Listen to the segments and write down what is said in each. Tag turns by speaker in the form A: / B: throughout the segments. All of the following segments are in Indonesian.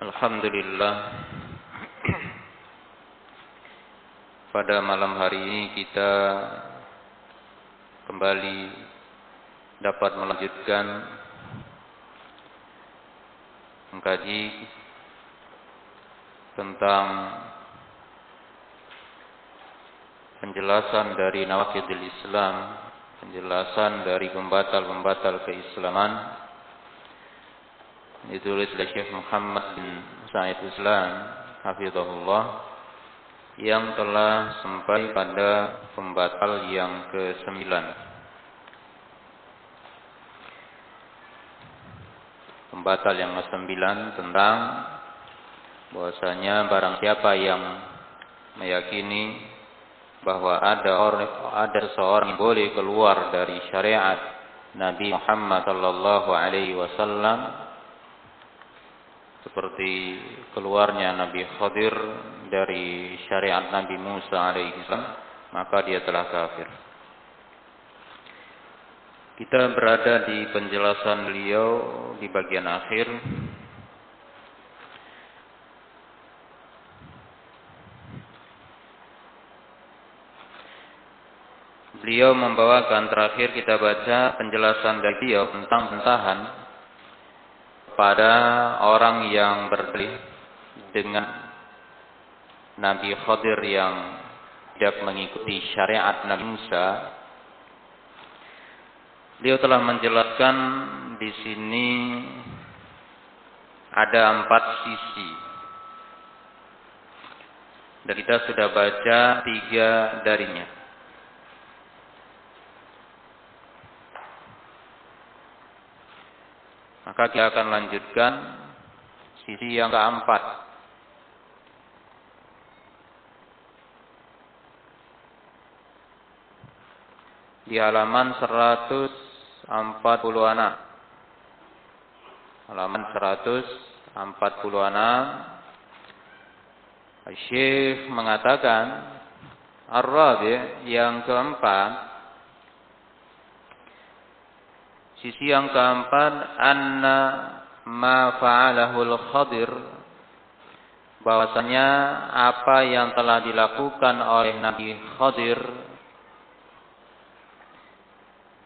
A: Alhamdulillah. Pada malam hari ini kita kembali dapat melanjutkan mengkaji tentang penjelasan dari nawakidil Islam, penjelasan dari pembatal-pembatal keislaman ditulis oleh Syekh Muhammad bin Sa'id Islam hafizahullah yang telah sampai pada pembatal yang ke-9 pembatal yang ke-9 tentang bahwasanya barang siapa yang meyakini bahwa ada orang ada seorang yang boleh keluar dari syariat Nabi Muhammad sallallahu alaihi wasallam seperti keluarnya Nabi Khadir dari syariat Nabi Musa alaihissalam maka dia telah kafir. Kita berada di penjelasan beliau di bagian akhir Beliau membawakan terakhir kita baca penjelasan dari beliau tentang pentahan pada orang yang berbeli dengan Nabi Khadir yang tidak mengikuti syariat Nabi Musa. Beliau telah menjelaskan di sini ada empat sisi. Dan kita sudah baca tiga darinya. Maka kita akan lanjutkan sisi yang keempat. Di halaman 140 anak. Halaman 140 anak. Syekh mengatakan Ar-Rabi yang keempat Sisi yang keempat, anna ma fa'alahul khadir. Bahwasanya apa yang telah dilakukan oleh Nabi Khadir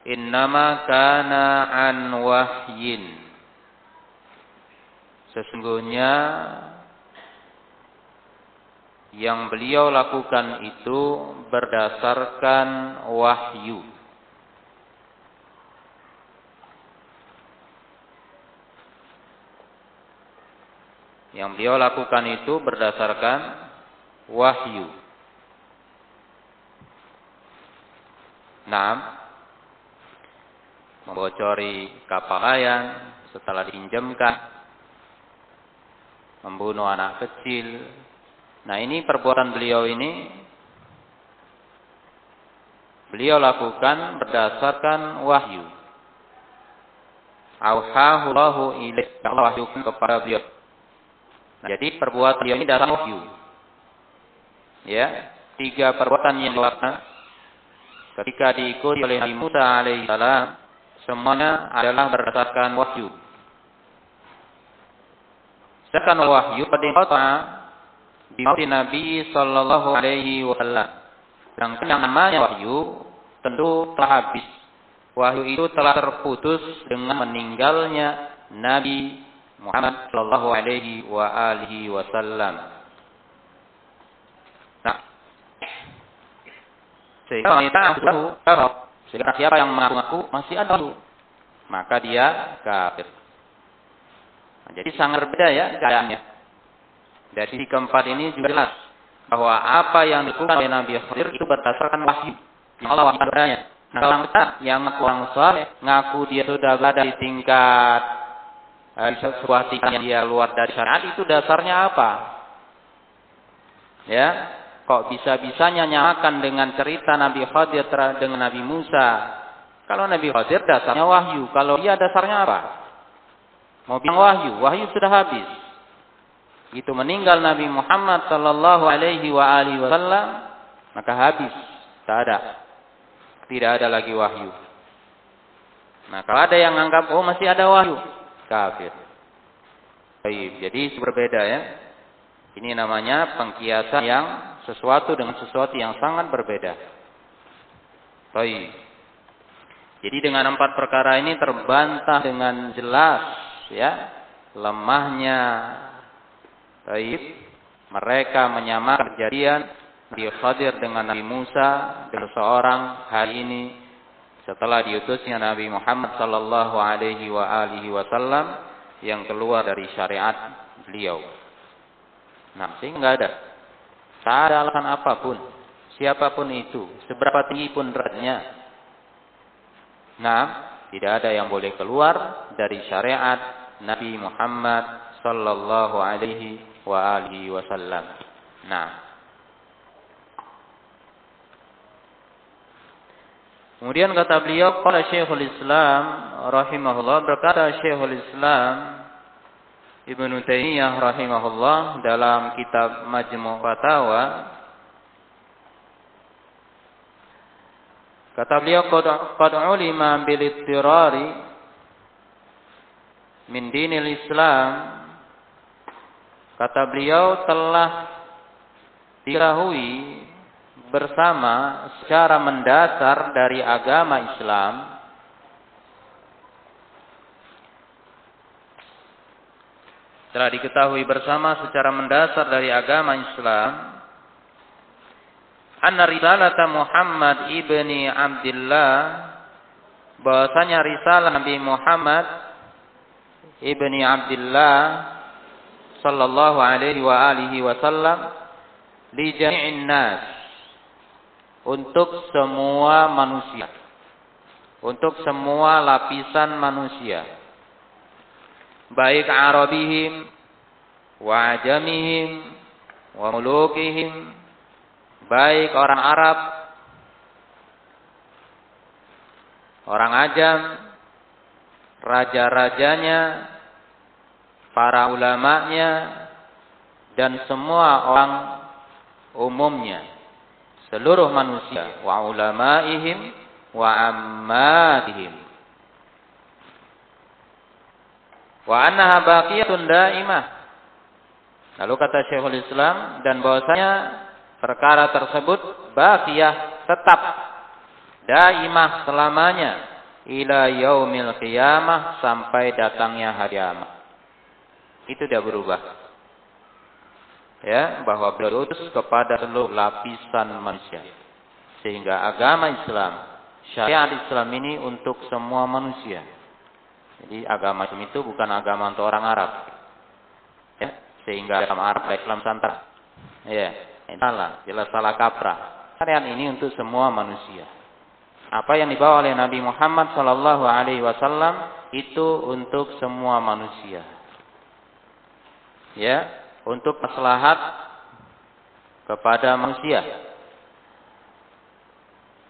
A: innama kana an wahyin. Sesungguhnya yang beliau lakukan itu berdasarkan wahyu Yang beliau lakukan itu berdasarkan wahyu. Nah, membocori kapal layang setelah dipinjamkan, membunuh anak kecil. Nah, ini perbuatan beliau ini beliau lakukan berdasarkan wahyu. Auhahu Allahu ilaih wahyu kepada beliau. Nah, jadi perbuatan dia ini datang wahyu. Ya, tiga perbuatan yang dilakukan ketika diikuti oleh Nabi Musa alaihissalam semuanya adalah berdasarkan wahyu. Sedangkan wahyu pada kota di Nabi Sallallahu Alaihi Wasallam. Sedangkan yang namanya wahyu tentu telah habis. Wahyu itu telah terputus dengan meninggalnya Nabi Muhammad sallallahu alaihi wa alihi wasallam. Nah, sehingga wanita tahu kalau sehingga siapa yang mengaku-ngaku masih ada maka dia kafir. Nah, jadi sangat berbeda ya keadaannya. Dari sisi keempat ini juga jelas bahwa apa yang dilakukan oleh Nabi Khidir itu berdasarkan wahyu. Allah wahyu Nah, kalau kita yang ngaku orang ngaku dia sudah berada di tingkat sebuah tingkah dia luar dari syariat itu dasarnya apa? Ya, kok bisa-bisanya nyamakan dengan cerita Nabi Khadir dengan Nabi Musa? Kalau Nabi Khadir dasarnya wahyu, kalau dia dasarnya apa? Mau bilang wahyu, wahyu sudah habis. Itu meninggal Nabi Muhammad sallallahu alaihi wasallam, maka habis, tak ada. Tidak ada lagi wahyu. Nah, kalau ada yang anggap oh masih ada wahyu, kafir. Baik, Jadi berbeda ya. Ini namanya pengkiasan yang sesuatu dengan sesuatu yang sangat berbeda. Baik. Jadi dengan empat perkara ini terbantah dengan jelas ya lemahnya Baik. Mereka menyamakan kejadian Nabi Khadir dengan Nabi Musa dengan seorang hari ini setelah diutusnya Nabi Muhammad sallallahu alaihi wa alihi wasallam yang keluar dari syariat beliau. Nah, sehingga enggak ada tak ada alasan apa pun, siapa pun itu, seberapa tinggi pun derajatnya. Nah, tidak ada yang boleh keluar dari syariat Nabi Muhammad sallallahu alaihi wa alihi wasallam. Nah, Kemudian kata beliau, kata Syekhul Islam rahimahullah berkata Syekhul Islam Ibnu Taimiyah rahimahullah dalam kitab Majmu' Fatawa Kata beliau qad ulima bil ittirari min dinil Islam. Kata beliau telah diketahui bersama secara mendasar dari agama Islam telah diketahui bersama secara mendasar dari agama Islam anna risalata Muhammad ibni Abdullah bahwasanya risalah Nabi Muhammad ibni Abdullah sallallahu alaihi wa alihi wasallam li jami'in nas untuk semua manusia. Untuk semua lapisan manusia. Baik Arabihim, wa ajamihim, wa mulukihim, baik orang Arab, orang ajam, raja-rajanya, para ulamanya, dan semua orang umumnya seluruh manusia wa ulamaihim wa ammatihim. Wa annaha baqiyatun daimah. Lalu kata Syekhul Islam dan bahwasanya perkara tersebut baqiyah tetap daimah selamanya ila yaumil qiyamah sampai datangnya hari kiamat. Itu tidak berubah ya bahwa beliau diutus kepada seluruh lapisan manusia. Sehingga agama Islam syariat Islam ini untuk semua manusia. Jadi agama Islam itu bukan agama untuk orang Arab. Ya sehingga agama Arab Islam Santara ya salah jelas salah kaprah. Syariat ini untuk semua manusia. Apa yang dibawa oleh Nabi Muhammad Shallallahu Alaihi Wasallam itu untuk semua manusia. Ya untuk maslahat kepada manusia.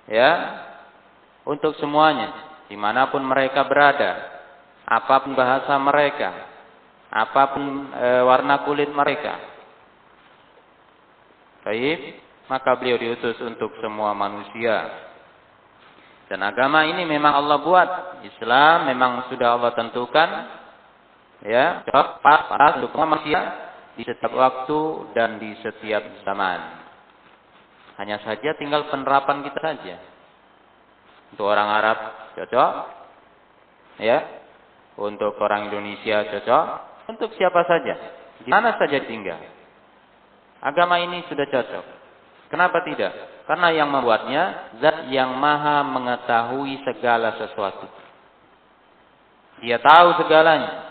A: Ya, untuk semuanya, di mana pun mereka berada, apa pun bahasa mereka, apa pun e, warna kulit mereka. Baik, maka beliau diutus untuk semua manusia. Dan agama ini memang Allah buat. Islam memang sudah Allah tentukan. Ya, pas untuk manusia di setiap waktu dan di setiap zaman. Hanya saja tinggal penerapan kita saja. Untuk orang Arab cocok, ya. Untuk orang Indonesia cocok, untuk siapa saja, di mana saja tinggal. Agama ini sudah cocok. Kenapa tidak? Karena yang membuatnya zat yang maha mengetahui segala sesuatu. Dia tahu segalanya.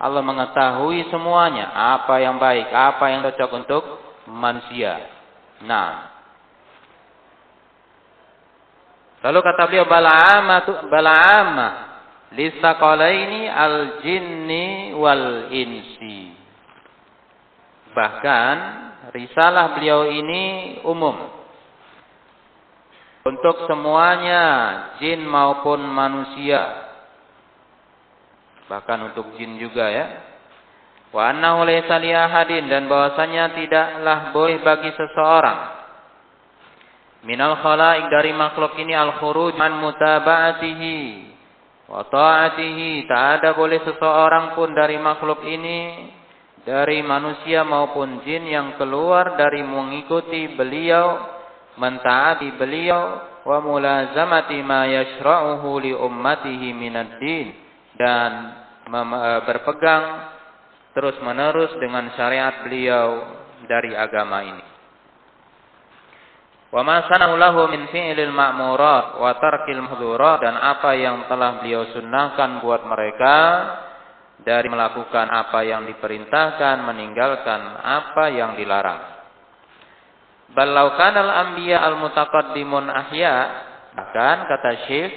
A: Allah mengetahui semuanya, apa yang baik, apa yang cocok untuk manusia. Nah. Lalu kata beliau bala'ama bala'ama lisaqalaini al-jinni wal insi. Bahkan risalah beliau ini umum untuk semuanya jin maupun manusia bahkan untuk jin juga ya. Wa annahu laysa li ahadin dan bahwasanya tidaklah boleh bagi seseorang. Minal khalaik dari makhluk ini al khuruj an mutaba'atihi wa ta'atihi. Tak ada boleh seseorang pun dari makhluk ini dari manusia maupun jin yang keluar dari mengikuti beliau, mentaati beliau, wa mulazamati ma yashra'uhu li ummatihi minad din dan eh, berpegang terus menerus dengan syariat beliau dari agama ini. Wa ma lahu min fi'lil ma'murat wa tarkil mahdhurat dan apa yang telah beliau sunnahkan buat mereka dari melakukan apa yang diperintahkan, meninggalkan apa yang dilarang. Balau kanal anbiya al-mutaqaddimun ahya, bahkan kata Syekh,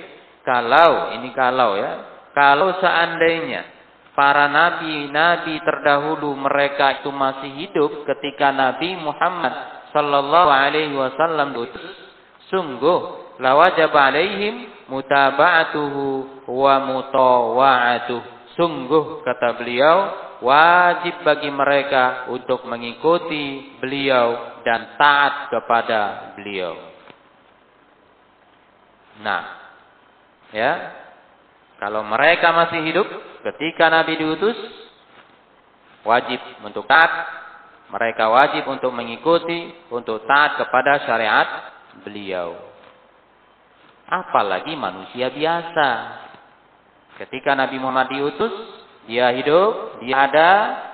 A: kalau ini kalau ya, kalau seandainya para nabi-nabi terdahulu mereka itu masih hidup ketika Nabi Muhammad sallallahu alaihi wasallam diutus, sungguh lawajib alaihim mutaba'atuhu wa mutawa'atuh. Sungguh kata beliau wajib bagi mereka untuk mengikuti beliau dan taat kepada beliau. Nah, ya. Kalau mereka masih hidup ketika Nabi diutus wajib untuk taat mereka wajib untuk mengikuti, untuk taat kepada syariat beliau. Apalagi manusia biasa. Ketika Nabi Muhammad diutus, dia hidup, dia ada,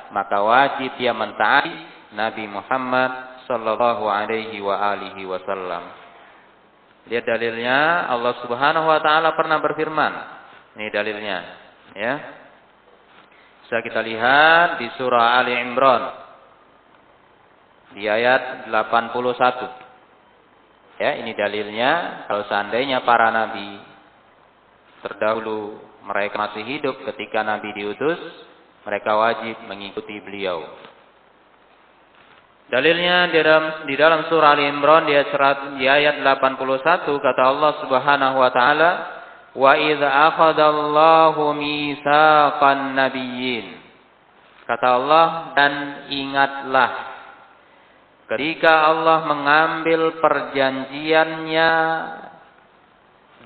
A: maka wajib dia mentaati Nabi Muhammad sallallahu alaihi wa alihi wasallam. Lihat dalilnya Allah Subhanahu wa taala pernah berfirman. Ini dalilnya, ya. Bisa kita lihat di surah Ali Imran di ayat 81. Ya, ini dalilnya kalau seandainya para nabi terdahulu mereka masih hidup ketika nabi diutus, mereka wajib mengikuti beliau. Dalilnya di dalam di dalam surah Al Imran di ayat, di ayat 81 kata Allah Subhanahu wa taala wa idza akhadallahu mitsaqan nabiyyin kata Allah dan ingatlah Ketika Allah mengambil perjanjiannya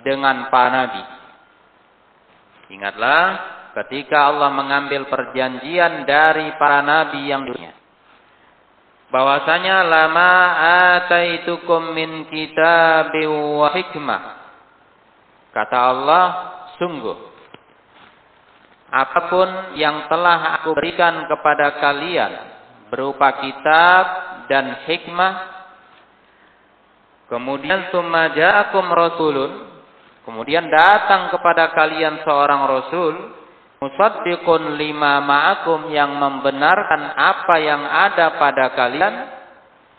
A: dengan para nabi. Ingatlah ketika Allah mengambil perjanjian dari para nabi yang dunia. Bahwasanya lama ataitukum min kitabin wa hikmah. Kata Allah, sungguh apa pun yang telah aku berikan kepada kalian berupa kitab dan hikmah. Kemudian summa ja'akum rasulun. Kemudian datang kepada kalian seorang rasul musaddiqun lima ma'akum yang membenarkan apa yang ada pada kalian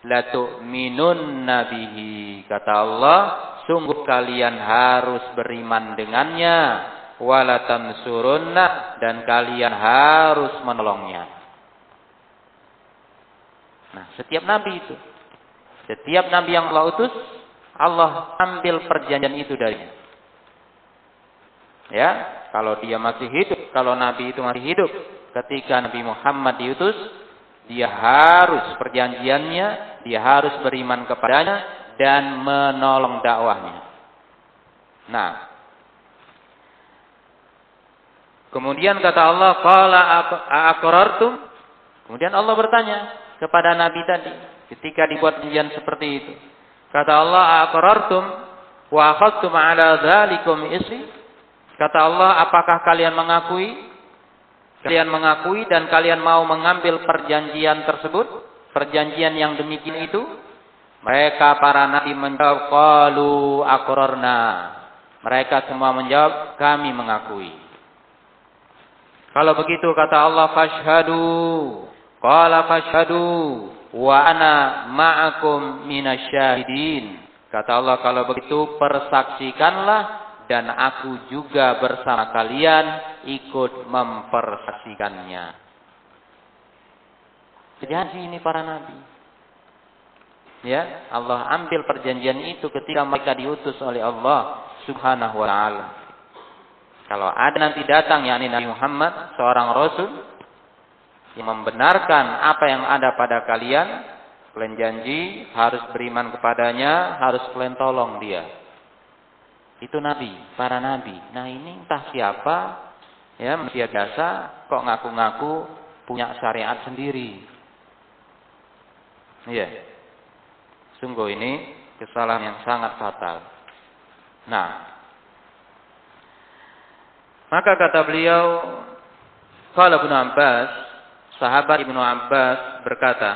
A: la tu'minun nabihi kata Allah sungguh kalian harus beriman dengannya wala tansurunna dan kalian harus menolongnya Nah, setiap nabi itu. Setiap nabi yang Allah utus, Allah ambil perjanjian itu darinya. Ya, kalau dia masih hidup, kalau nabi itu masih hidup, ketika Nabi Muhammad diutus, dia harus perjanjiannya, dia harus beriman kepadanya dan menolong dakwahnya. Nah, kemudian kata Allah, "Qala aqrartum?" Kemudian Allah bertanya, kepada Nabi tadi ketika dibuat perjanjian seperti itu. Kata Allah, "Aqrartum wa akhadtum 'ala dzalikum isri?" Kata Allah, "Apakah kalian mengakui? Kalian mengakui dan kalian mau mengambil perjanjian tersebut? Perjanjian yang demikian itu?" Mereka para nabi menjawab, "Qalu aqrarna." Mereka semua menjawab, "Kami mengakui." Kalau begitu kata Allah, "Fashhadu." Qala fashhadu wa ana ma'akum minasyahidin. Kata Allah kalau begitu persaksikanlah dan aku juga bersama kalian ikut mempersaksikannya. Jadi ini para nabi. Ya, Allah ambil perjanjian itu ketika mereka diutus oleh Allah Subhanahu wa taala. Kalau ada nanti datang yakni Nabi Muhammad seorang rasul yang membenarkan apa yang ada pada kalian, kalian janji harus beriman kepadanya, harus kalian tolong dia. Itu nabi, para nabi. Nah ini entah siapa, ya manusia biasa, kok ngaku-ngaku punya syariat sendiri. Iya. Sungguh ini kesalahan yang sangat fatal. Nah, maka kata beliau, kalau Ibnu Abbas, sahabat Ibnu Abbas berkata,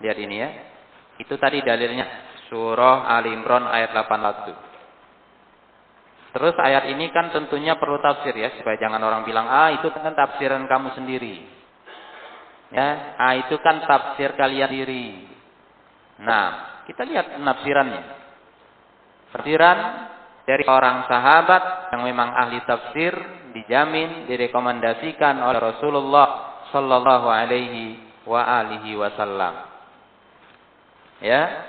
A: lihat ini ya, itu tadi dalilnya surah Ali Imran ayat 81. Terus ayat ini kan tentunya perlu tafsir ya, supaya jangan orang bilang, ah itu kan tafsiran kamu sendiri. Ya, ah itu kan tafsir kalian sendiri. Nah, kita lihat penafsirannya. Tafsiran dari orang sahabat yang memang ahli tafsir dijamin direkomendasikan oleh Rasulullah sallallahu alaihi wa alihi wasallam. Ya.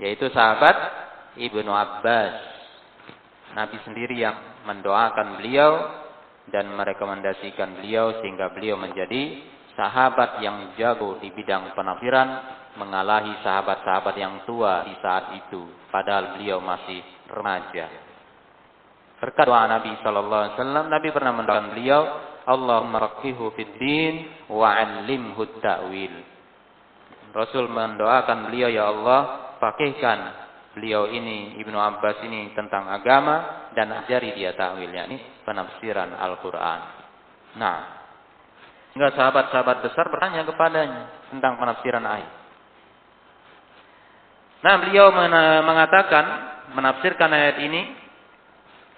A: Yaitu sahabat Ibnu Abbas. Nabi sendiri yang mendoakan beliau dan merekomendasikan beliau sehingga beliau menjadi sahabat yang jago di bidang penafsiran mengalahi sahabat-sahabat yang tua di saat itu padahal beliau masih remaja. Berkat doa Nabi sallallahu alaihi wasallam Nabi pernah mendoakan beliau Allahumma raqihu fid din wa 'allimhu ta'wil. Rasul mendoakan beliau ya Allah pakaikan beliau ini Ibnu Abbas ini tentang agama dan ajari dia takwilnya ini penafsiran Al-Qur'an. Nah, enggak sahabat-sahabat besar bertanya kepadanya tentang penafsiran ayat. Nah, beliau mengatakan menafsirkan ayat ini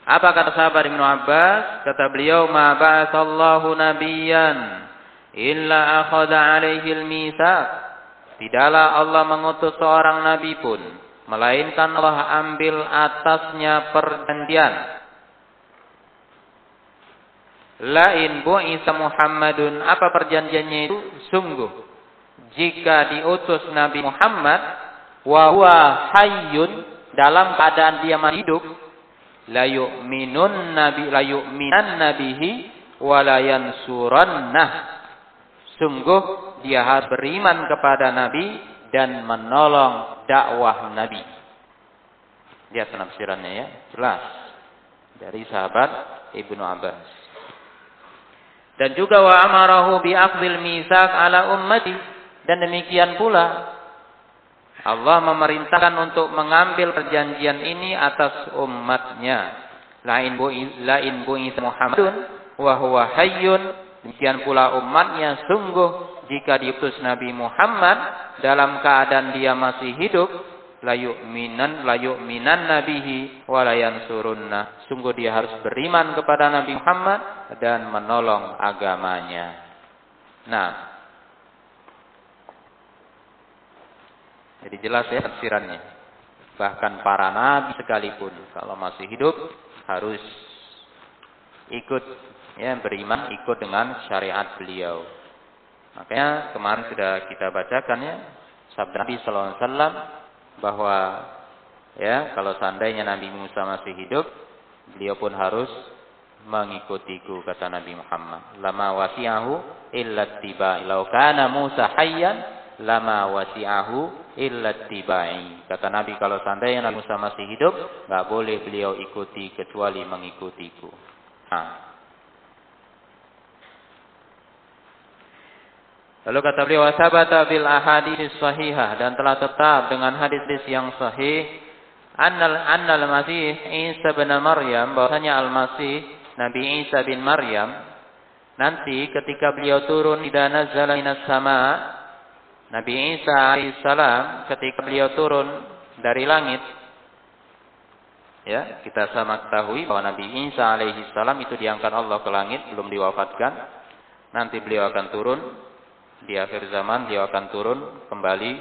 A: apa kata sahabat Ibnu Abbas? Kata beliau, "Ma ba'atsallahu nabiyyan illa akhadha 'alaihi al-mitsaq." Tidaklah Allah mengutus seorang nabi pun melainkan Allah ambil atasnya perjanjian. Lain bu'isa Muhammadun, apa perjanjiannya itu? Sungguh, jika diutus Nabi Muhammad, wa huwa hayyun, dalam keadaan dia masih hidup, la yu'minun nabi la yu'minan nabihi wa la. Sungguh dia harus beriman kepada Nabi dan menolong dakwah Nabi. Lihat penafsirannya ya, jelas dari sahabat Ibnu Abbas. Dan juga wa amarahu bi aqdil misak ala ummati dan demikian pula Allah memerintahkan untuk mengambil perjanjian ini atas umatnya. Lain bu lain bu Muhammadun wa huwa hayyun demikian pula umatnya sungguh jika diutus Nabi Muhammad dalam keadaan dia masih hidup layu minan layu minan nabihi walayan surunna sungguh dia harus beriman kepada Nabi Muhammad dan menolong agamanya. Nah. Jadi jelas ya tafsirannya. Bahkan para nabi sekalipun kalau masih hidup harus ikut ya beriman ikut dengan syariat beliau Makanya kemarin sudah kita bacakan ya sabda Nabi sallallahu alaihi wasallam bahwa ya kalau seandainya Nabi Musa masih hidup, beliau pun harus mengikutiku kata Nabi Muhammad. Lama wasi'ahu illa tiba. Lau kana Musa hayyan lama wasi'ahu illa tibai. Kata Nabi kalau seandainya Nabi Musa masih hidup, nggak boleh beliau ikuti kecuali mengikutiku. Nah, Lalu kata beliau wasabata bil ahadits sahihah. Dan telah tetap dengan hadis yang sahih annal annal masih Isa bin Maryam bahwasanya al-Masih Nabi Isa bin Maryam nanti ketika beliau turun di nazala minas sama Nabi Isa alaihissalam ketika beliau turun dari langit ya kita sama ketahui bahwa Nabi Isa alaihissalam itu diangkat Allah ke langit belum diwafatkan. Nanti beliau akan turun di akhir zaman dia akan turun kembali.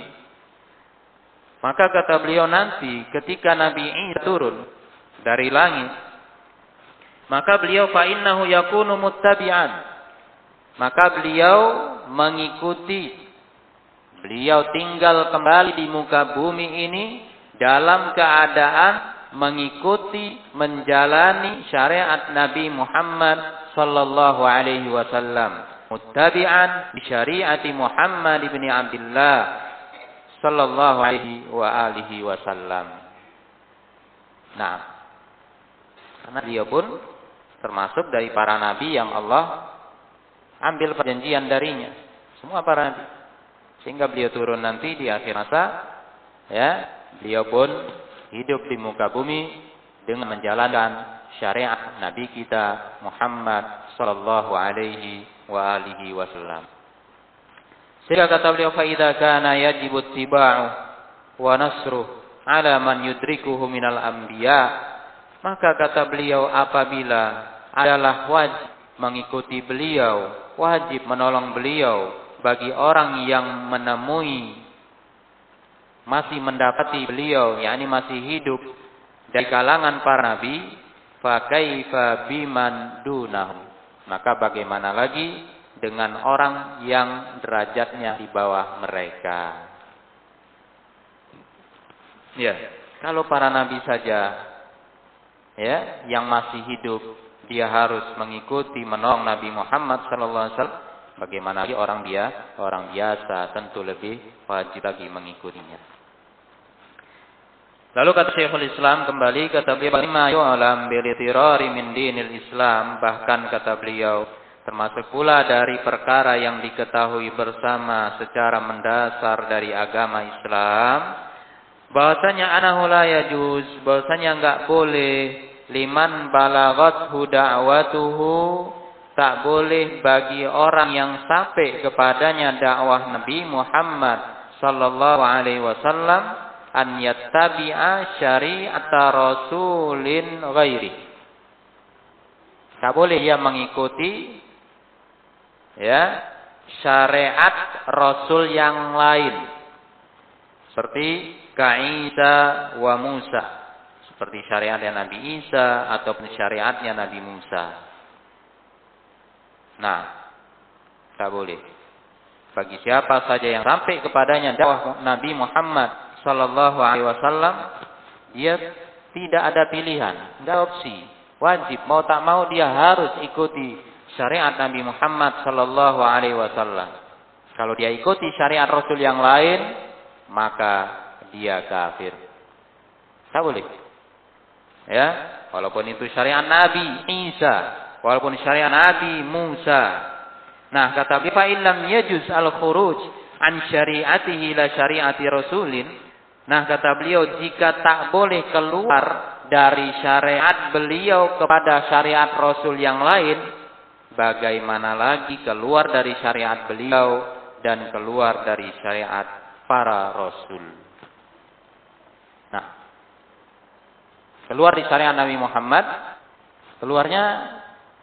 A: Maka kata beliau nanti ketika Nabi Isa turun dari langit, maka beliau fa innahu yakunu muttabi'an. Maka beliau mengikuti beliau tinggal kembali di muka bumi ini dalam keadaan mengikuti menjalani syariat Nabi Muhammad sallallahu alaihi wasallam muttabi'an bi syariati Muhammad bin Abdullah sallallahu alaihi wa alihi wasallam. Nah, karena dia pun termasuk dari para nabi yang Allah ambil perjanjian darinya. Semua para nabi. Sehingga beliau turun nanti di akhir masa, ya, beliau pun hidup di muka bumi dengan menjalankan syariat Nabi kita Muhammad sallallahu alaihi wa alihi wasallam. Sehingga kata beliau fa idza kana yajibu tiba'u wa nasruh ala man yudrikuhu minal anbiya maka kata beliau apabila adalah wajib mengikuti beliau, wajib menolong beliau bagi orang yang menemui masih mendapati beliau yakni masih hidup dari kalangan para nabi fa kaifa biman dunahu? Maka bagaimana lagi dengan orang yang derajatnya di bawah mereka? Ya kalau para nabi saja ya yang masih hidup dia harus mengikuti menolong Nabi Muhammad sallallahu alaihi wasallam. Bagaimana lagi orang dia? Orang biasa tentu lebih wajib lagi mengikutinya Lalu kata Syekhul Islam kembali kata beliau lima yu'lam bil min dinil Islam bahkan kata beliau termasuk pula dari perkara yang diketahui bersama secara mendasar dari agama Islam bahwasanya anahu la yajuz bahwasanya enggak boleh liman balagathu da'watuhu tak boleh bagi orang yang sampai kepadanya dakwah Nabi Muhammad sallallahu alaihi wasallam an yattabi'a syari'ata rasulin ghairi. Tak boleh ia mengikuti ya syariat rasul yang lain seperti Kaisa wa Musa seperti syariatnya Nabi Isa ataupun syariatnya Nabi Musa. Nah, tak boleh. Bagi siapa saja yang sampai kepadanya dakwah Nabi Muhammad sallallahu alaihi wasallam, dia tidak ada pilihan, tidak opsi. Wajib mau tak mau dia harus ikuti syariat Nabi Muhammad sallallahu alaihi wasallam. Kalau dia ikuti syariat Rasul yang lain, maka dia kafir. Tak boleh. Ya, walaupun itu syariat Nabi Isa, walaupun syariat Nabi Musa. Nah, kata fa illam yajuz al-khuruj an syariatihi la syariati rasulin. Nah, kata beliau jika tak boleh keluar dari syariat beliau kepada syariat rasul yang lain, bagaimana lagi keluar dari syariat beliau dan keluar dari syariat para rasul. keluar di syariat Nabi Muhammad, keluarnya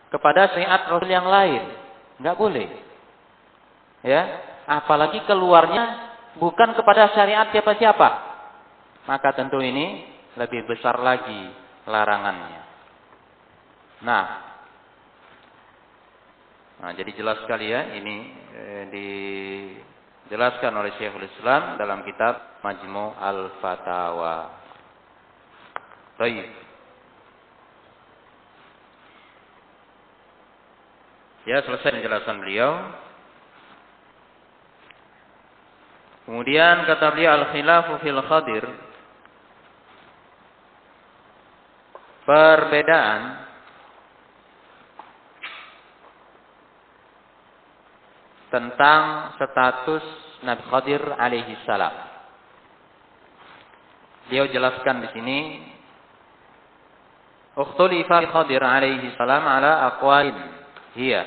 A: kepada syariat Rasul yang lain. Enggak boleh. Ya, apalagi keluarnya bukan kepada syariat siapa-siapa. Maka tentu ini lebih besar lagi larangannya. Nah, nah jadi jelas sekali ya ini eh, dijelaskan oleh Syekhul Islam dalam kitab Majmu' al-Fatawa. Baik. Ya, selesai penjelasan beliau. Kemudian kata beliau al-khilafu fil khadir perbedaan tentang status Nabi Khadir alaihi salam. Beliau jelaskan di sini Ukhtulifa Khadir alaihi salam ala aqwalin. Hiya.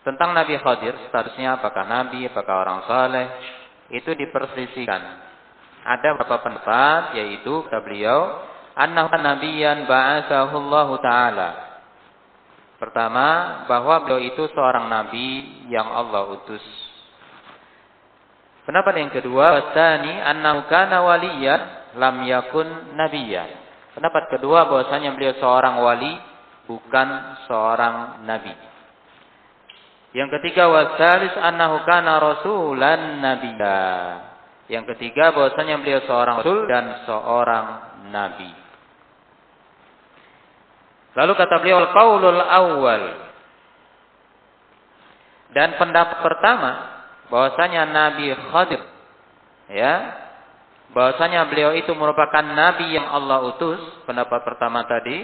A: Tentang Nabi Khadir, statusnya apakah Nabi, apakah orang saleh, itu diperselisihkan. Ada beberapa pendapat, yaitu kata beliau, annahu nabiyan ba'athahu Allah Ta'ala. Pertama, bahwa beliau itu seorang nabi yang Allah utus. Pendapat yang kedua, wasani annahu kana waliyan lam yakun nabiyyan. Pendapat kedua bahwasanya beliau seorang wali bukan seorang nabi. Yang ketiga wasalis annahu kana rasulan nabiyya. Yang ketiga bahwasanya beliau seorang rasul dan seorang nabi. Lalu kata beliau al-qaulul awal. Dan pendapat pertama bahwasanya Nabi Khadir ya bahwasanya beliau itu merupakan nabi yang Allah utus, pendapat pertama tadi,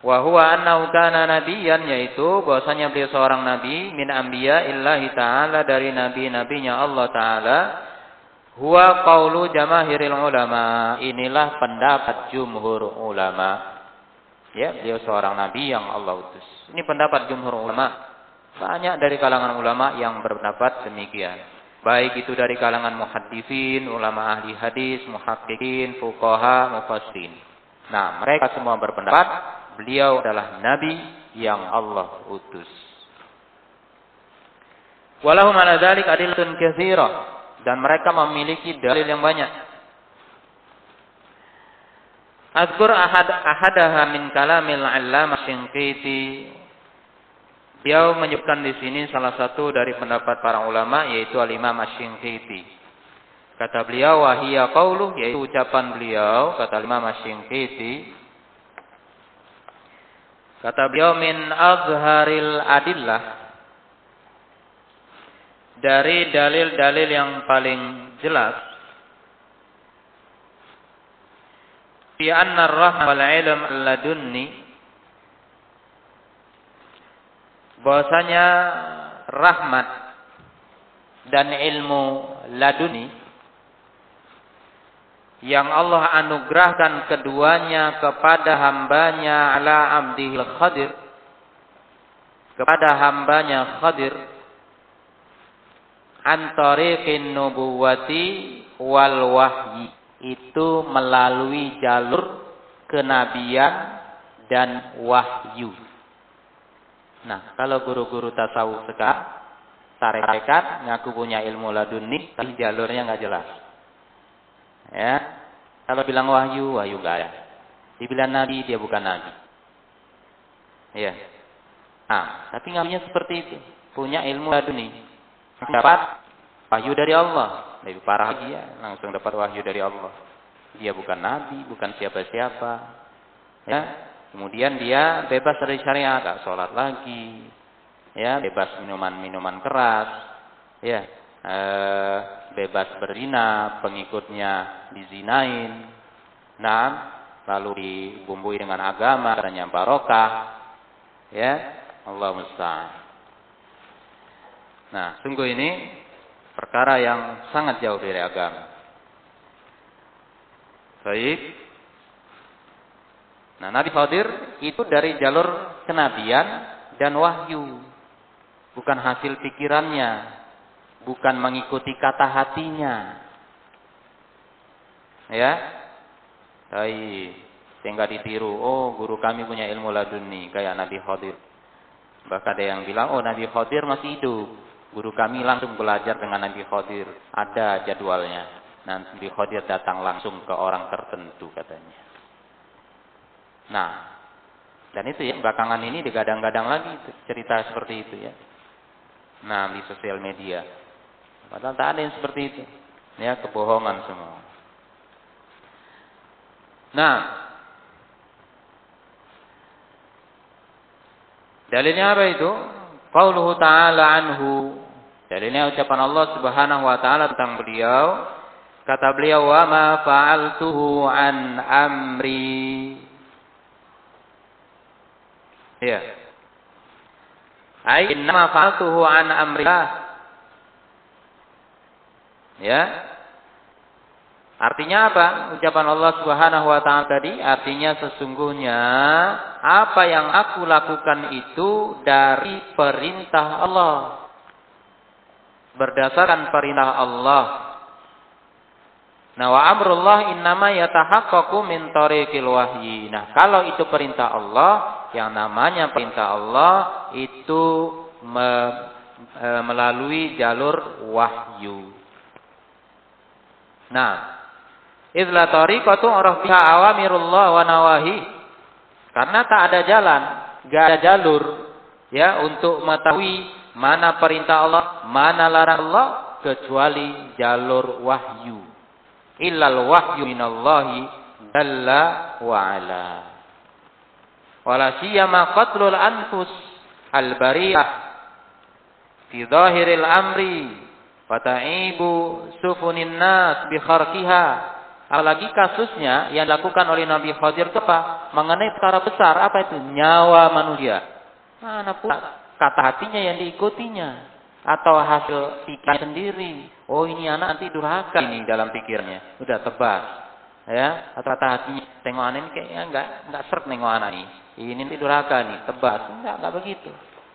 A: Wa huwa annahu kana nabiyan yaitu bahwasanya beliau seorang nabi min anbiya illahi taala dari nabi-nabinya Allah taala. Huwa qaulu jamahiril ulama. Inilah pendapat jumhur ulama. Ya, beliau seorang nabi yang Allah utus. Ini pendapat jumhur ulama. Banyak dari kalangan ulama yang berpendapat demikian. Baik itu dari kalangan muhaddithin, ulama ahli hadis, muhaqqiqin, fuqaha, mufassirin. Nah, mereka semua berpendapat beliau adalah nabi yang Allah utus. Walahum ala dzalik adillatun katsirah dan mereka memiliki dalil yang banyak. Azkur ahad ahadaha min kalamil 'allamah Syinqiti Beliau menyebutkan di sini salah satu dari pendapat para ulama yaitu Al-Imam Asy-Shinqiti. Kata beliau wahia qauluh yaitu ucapan beliau kata Imam Asy-Shinqiti Kata beliau min azharil adillah dari dalil-dalil yang paling jelas fi anna ar-rahmah wal ilm ladunni. Bahwasanya rahmat dan ilmu laduni yang Allah anugerahkan keduanya kepada hambanya ala abdihil khadir kepada hambanya khadir antariqin nubuwati wal wahyi itu melalui jalur kenabian dan wahyu Nah, kalau guru-guru tasawuf sekarang tarekat ngaku punya ilmu laduni, tapi jalurnya nggak jelas. Ya, kalau bilang wahyu, wahyu nggak ada. Dibilang nabi, dia bukan nabi. Ya. Nah, tapi ngakunya seperti itu, punya ilmu laduni, dapat wahyu dari Allah. Lebih parah lagi ya, langsung dapat wahyu dari Allah. Dia bukan nabi, bukan siapa-siapa. Ya, Kemudian dia bebas dari syariat, tak sholat lagi, ya bebas minuman-minuman keras, ya e, bebas berzina, pengikutnya dizinain, nah lalu dibumbui dengan agama, katanya barokah, ya Allah musta'an. Nah, sungguh ini perkara yang sangat jauh dari agama. Baik, Nah, Nabi Khadir itu dari jalur kenabian dan wahyu. Bukan hasil pikirannya, bukan mengikuti kata hatinya. Ya. Baik, sehingga ditiru, oh guru kami punya ilmu laduni kayak Nabi Khadir. Bahkan ada yang bilang, oh Nabi Khadir masih hidup. Guru kami langsung belajar dengan Nabi Khadir. Ada jadwalnya. Nabi Khadir datang langsung ke orang tertentu katanya. Nah, dan itu ya belakangan ini digadang-gadang lagi cerita seperti itu ya. Nah, di sosial media. Padahal tak ada yang seperti itu. Ya, kebohongan semua. Nah, dalilnya apa itu? Qauluhu ta'ala anhu. Dalilnya ucapan Allah Subhanahu wa taala tentang beliau. Kata beliau, "Wa ma fa'altuhu an amri." Ya. Ai innama fa'altuhu an amrillah. Ya. Artinya apa? Ucapan Allah Subhanahu wa taala tadi artinya sesungguhnya apa yang aku lakukan itu dari perintah Allah. Berdasarkan perintah Allah Nah, wa amrullah innama yatahaqqaqu min tariqil wahyi. Nah, kalau itu perintah Allah, yang namanya perintah Allah itu me, e, melalui jalur wahyu. Nah, idla tariqatu araf biha awamirullah wa nawahi. Karena tak ada jalan, gak ada jalur ya untuk mengetahui mana perintah Allah, mana larang Allah kecuali jalur wahyu illal wahyu minallahi jalla wa ala. Wala siyama qatlul anfus al bariyah fi zahiril amri ta'ibu sufunin nas bi kharqiha Apalagi kasusnya yang dilakukan oleh Nabi Khadir itu apa? Mengenai perkara besar. Apa itu? Nyawa manusia. Mana pula kata hatinya yang diikutinya. Atau hasil pikir sendiri. Oh ini anak nanti durhaka ini dalam pikirnya. Udah tebas. Ya, atau kata hatinya, tengok anak ini kayaknya enggak, enggak seret nengok anak ini. Ini nanti durhaka nih, tebas. Enggak, enggak begitu.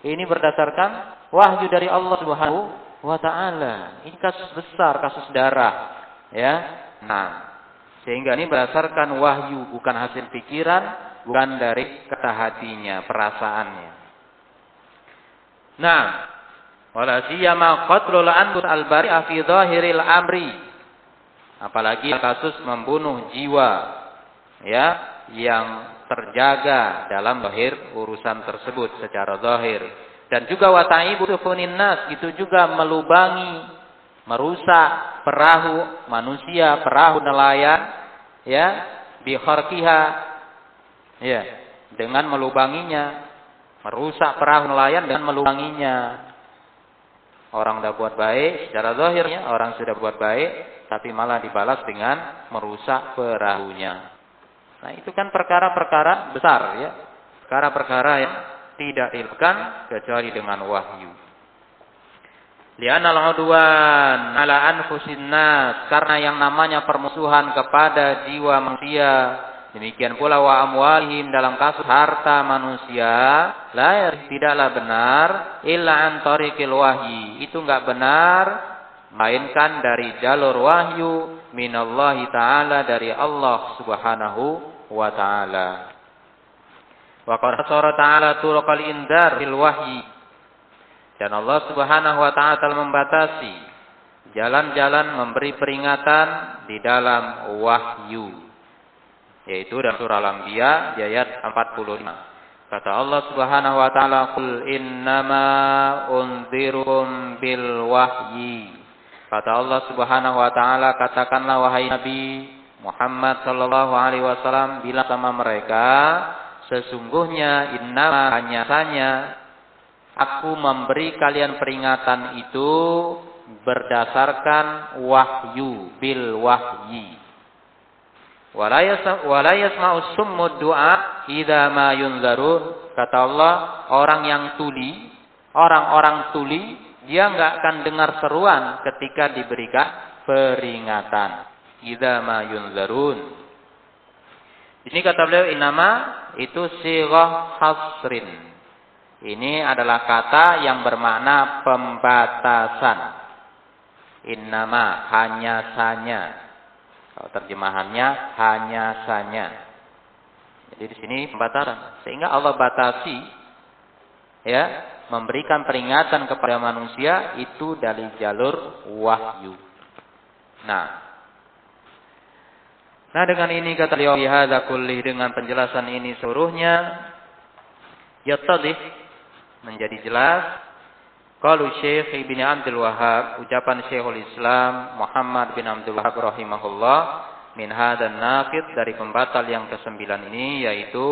A: Ini berdasarkan wahyu dari Allah Subhanahu wa taala. Ini kasus besar, kasus darah. Ya. Nah, sehingga ini berdasarkan wahyu, bukan hasil pikiran, bukan dari kata hatinya, perasaannya. Nah, wala siyama qatlul anfus al-bari'a fi dhahiril amri. Apalagi kasus membunuh jiwa ya yang terjaga dalam zahir urusan tersebut secara zahir dan juga wataibu nas itu juga melubangi merusak perahu manusia, perahu nelayan ya bikharqiha ya dengan melubanginya merusak perahu nelayan dengan melubanginya. Orang sudah buat baik secara zahirnya orang sudah buat baik tapi malah dibalas dengan merusak perahunya. Nah itu kan perkara-perkara besar ya. Perkara-perkara yang tidak dilakukan kecuali dengan wahyu Lianal udwan ala anfusin nas karena yang namanya permusuhan kepada jiwa manusia. Demikian pula wa amwalihim dalam kasus harta manusia la tidaklah benar illa an tariqil wahyi. Itu enggak benar melainkan dari jalur wahyu minallahi taala dari Allah Subhanahu wa taala. Wa qala ta'ala turuqal indar fil wahyi dan Allah Subhanahu wa taala membatasi jalan-jalan memberi peringatan di dalam wahyu. Yaitu dalam surah Al-Anbiya ayat 45. Kata Allah Subhanahu wa taala, "Qul innama unzirum bil wahyi." Kata Allah Subhanahu wa taala, katakanlah wahai Nabi Muhammad sallallahu alaihi wasallam bilang sama mereka, sesungguhnya innama hanya saja Aku memberi kalian peringatan itu berdasarkan wahyu bil wahyi. Wala yasma'u summu du'a ma yunzarun. Kata Allah, orang yang tuli, orang-orang tuli, dia enggak akan dengar seruan ketika diberikan peringatan. Idza ma yunzarun. Ini kata beliau inama itu sirah hasrin ini adalah kata yang bermakna pembatasan. Innama hanya saja. Kalau terjemahannya hanya saja. Jadi di sini pembatasan. Sehingga Allah batasi ya, memberikan peringatan kepada manusia itu dari jalur wahyu. Nah, Nah dengan ini kata beliau dengan penjelasan ini seluruhnya yattadih menjadi jelas. Kalau Syekh Ibn Abdul Wahab, ucapan Syekhul Islam Muhammad bin Abdul Wahab rahimahullah min hadan naqid dari pembatal yang kesembilan ini yaitu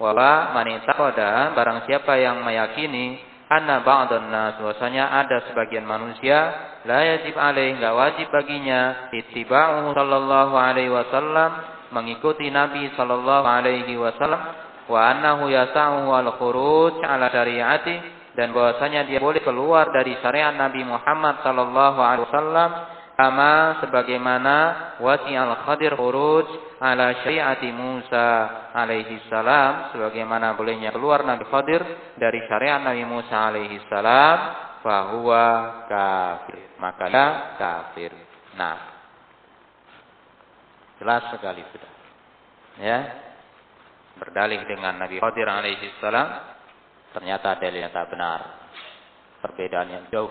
A: wala manitaqada barang siapa yang meyakini anna ba'dhan nas bahwasanya ada sebagian manusia la yajib alaih enggak wajib baginya ittiba'u sallallahu alaihi wasallam mengikuti Nabi sallallahu alaihi wasallam wa annahu yasa'uhu al-khuruj ala syariati dan bahwasanya dia boleh keluar dari syariat Nabi Muhammad sallallahu alaihi wasallam sama sebagaimana wasi al-Khadir khuruj ala syariati Musa alaihi salam sebagaimana bolehnya keluar Nabi Khadir dari syariat Nabi Musa alaihi salam fahuwa kafir. Maka dia kafir. Nah. Jelas sekali sudah. Ya berdalih dengan Nabi Khadir alaihi salam ternyata dalilnya tak benar. Perbedaan yang jauh.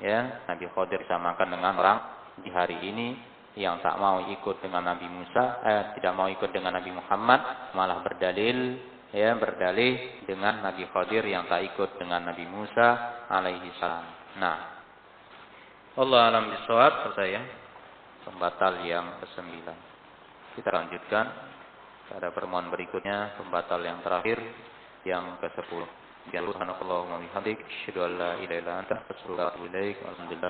A: Ya, Nabi Khadir disamakan dengan orang di hari ini yang tak mau ikut dengan Nabi Musa, eh, tidak mau ikut dengan Nabi Muhammad, malah berdalil ya berdalih dengan Nabi Khadir yang tak ikut dengan Nabi Musa alaihi salam. Nah, Allah alam bisawab selesai ya. Pembatal yang kesembilan. Kita lanjutkan pada pertemuan berikutnya pembatal yang terakhir yang ke-10. Ya Allah, wa bihamdik, asyhadu an la ilaha illa anta, astaghfiruka wa atubu ilaik. Alhamdulillah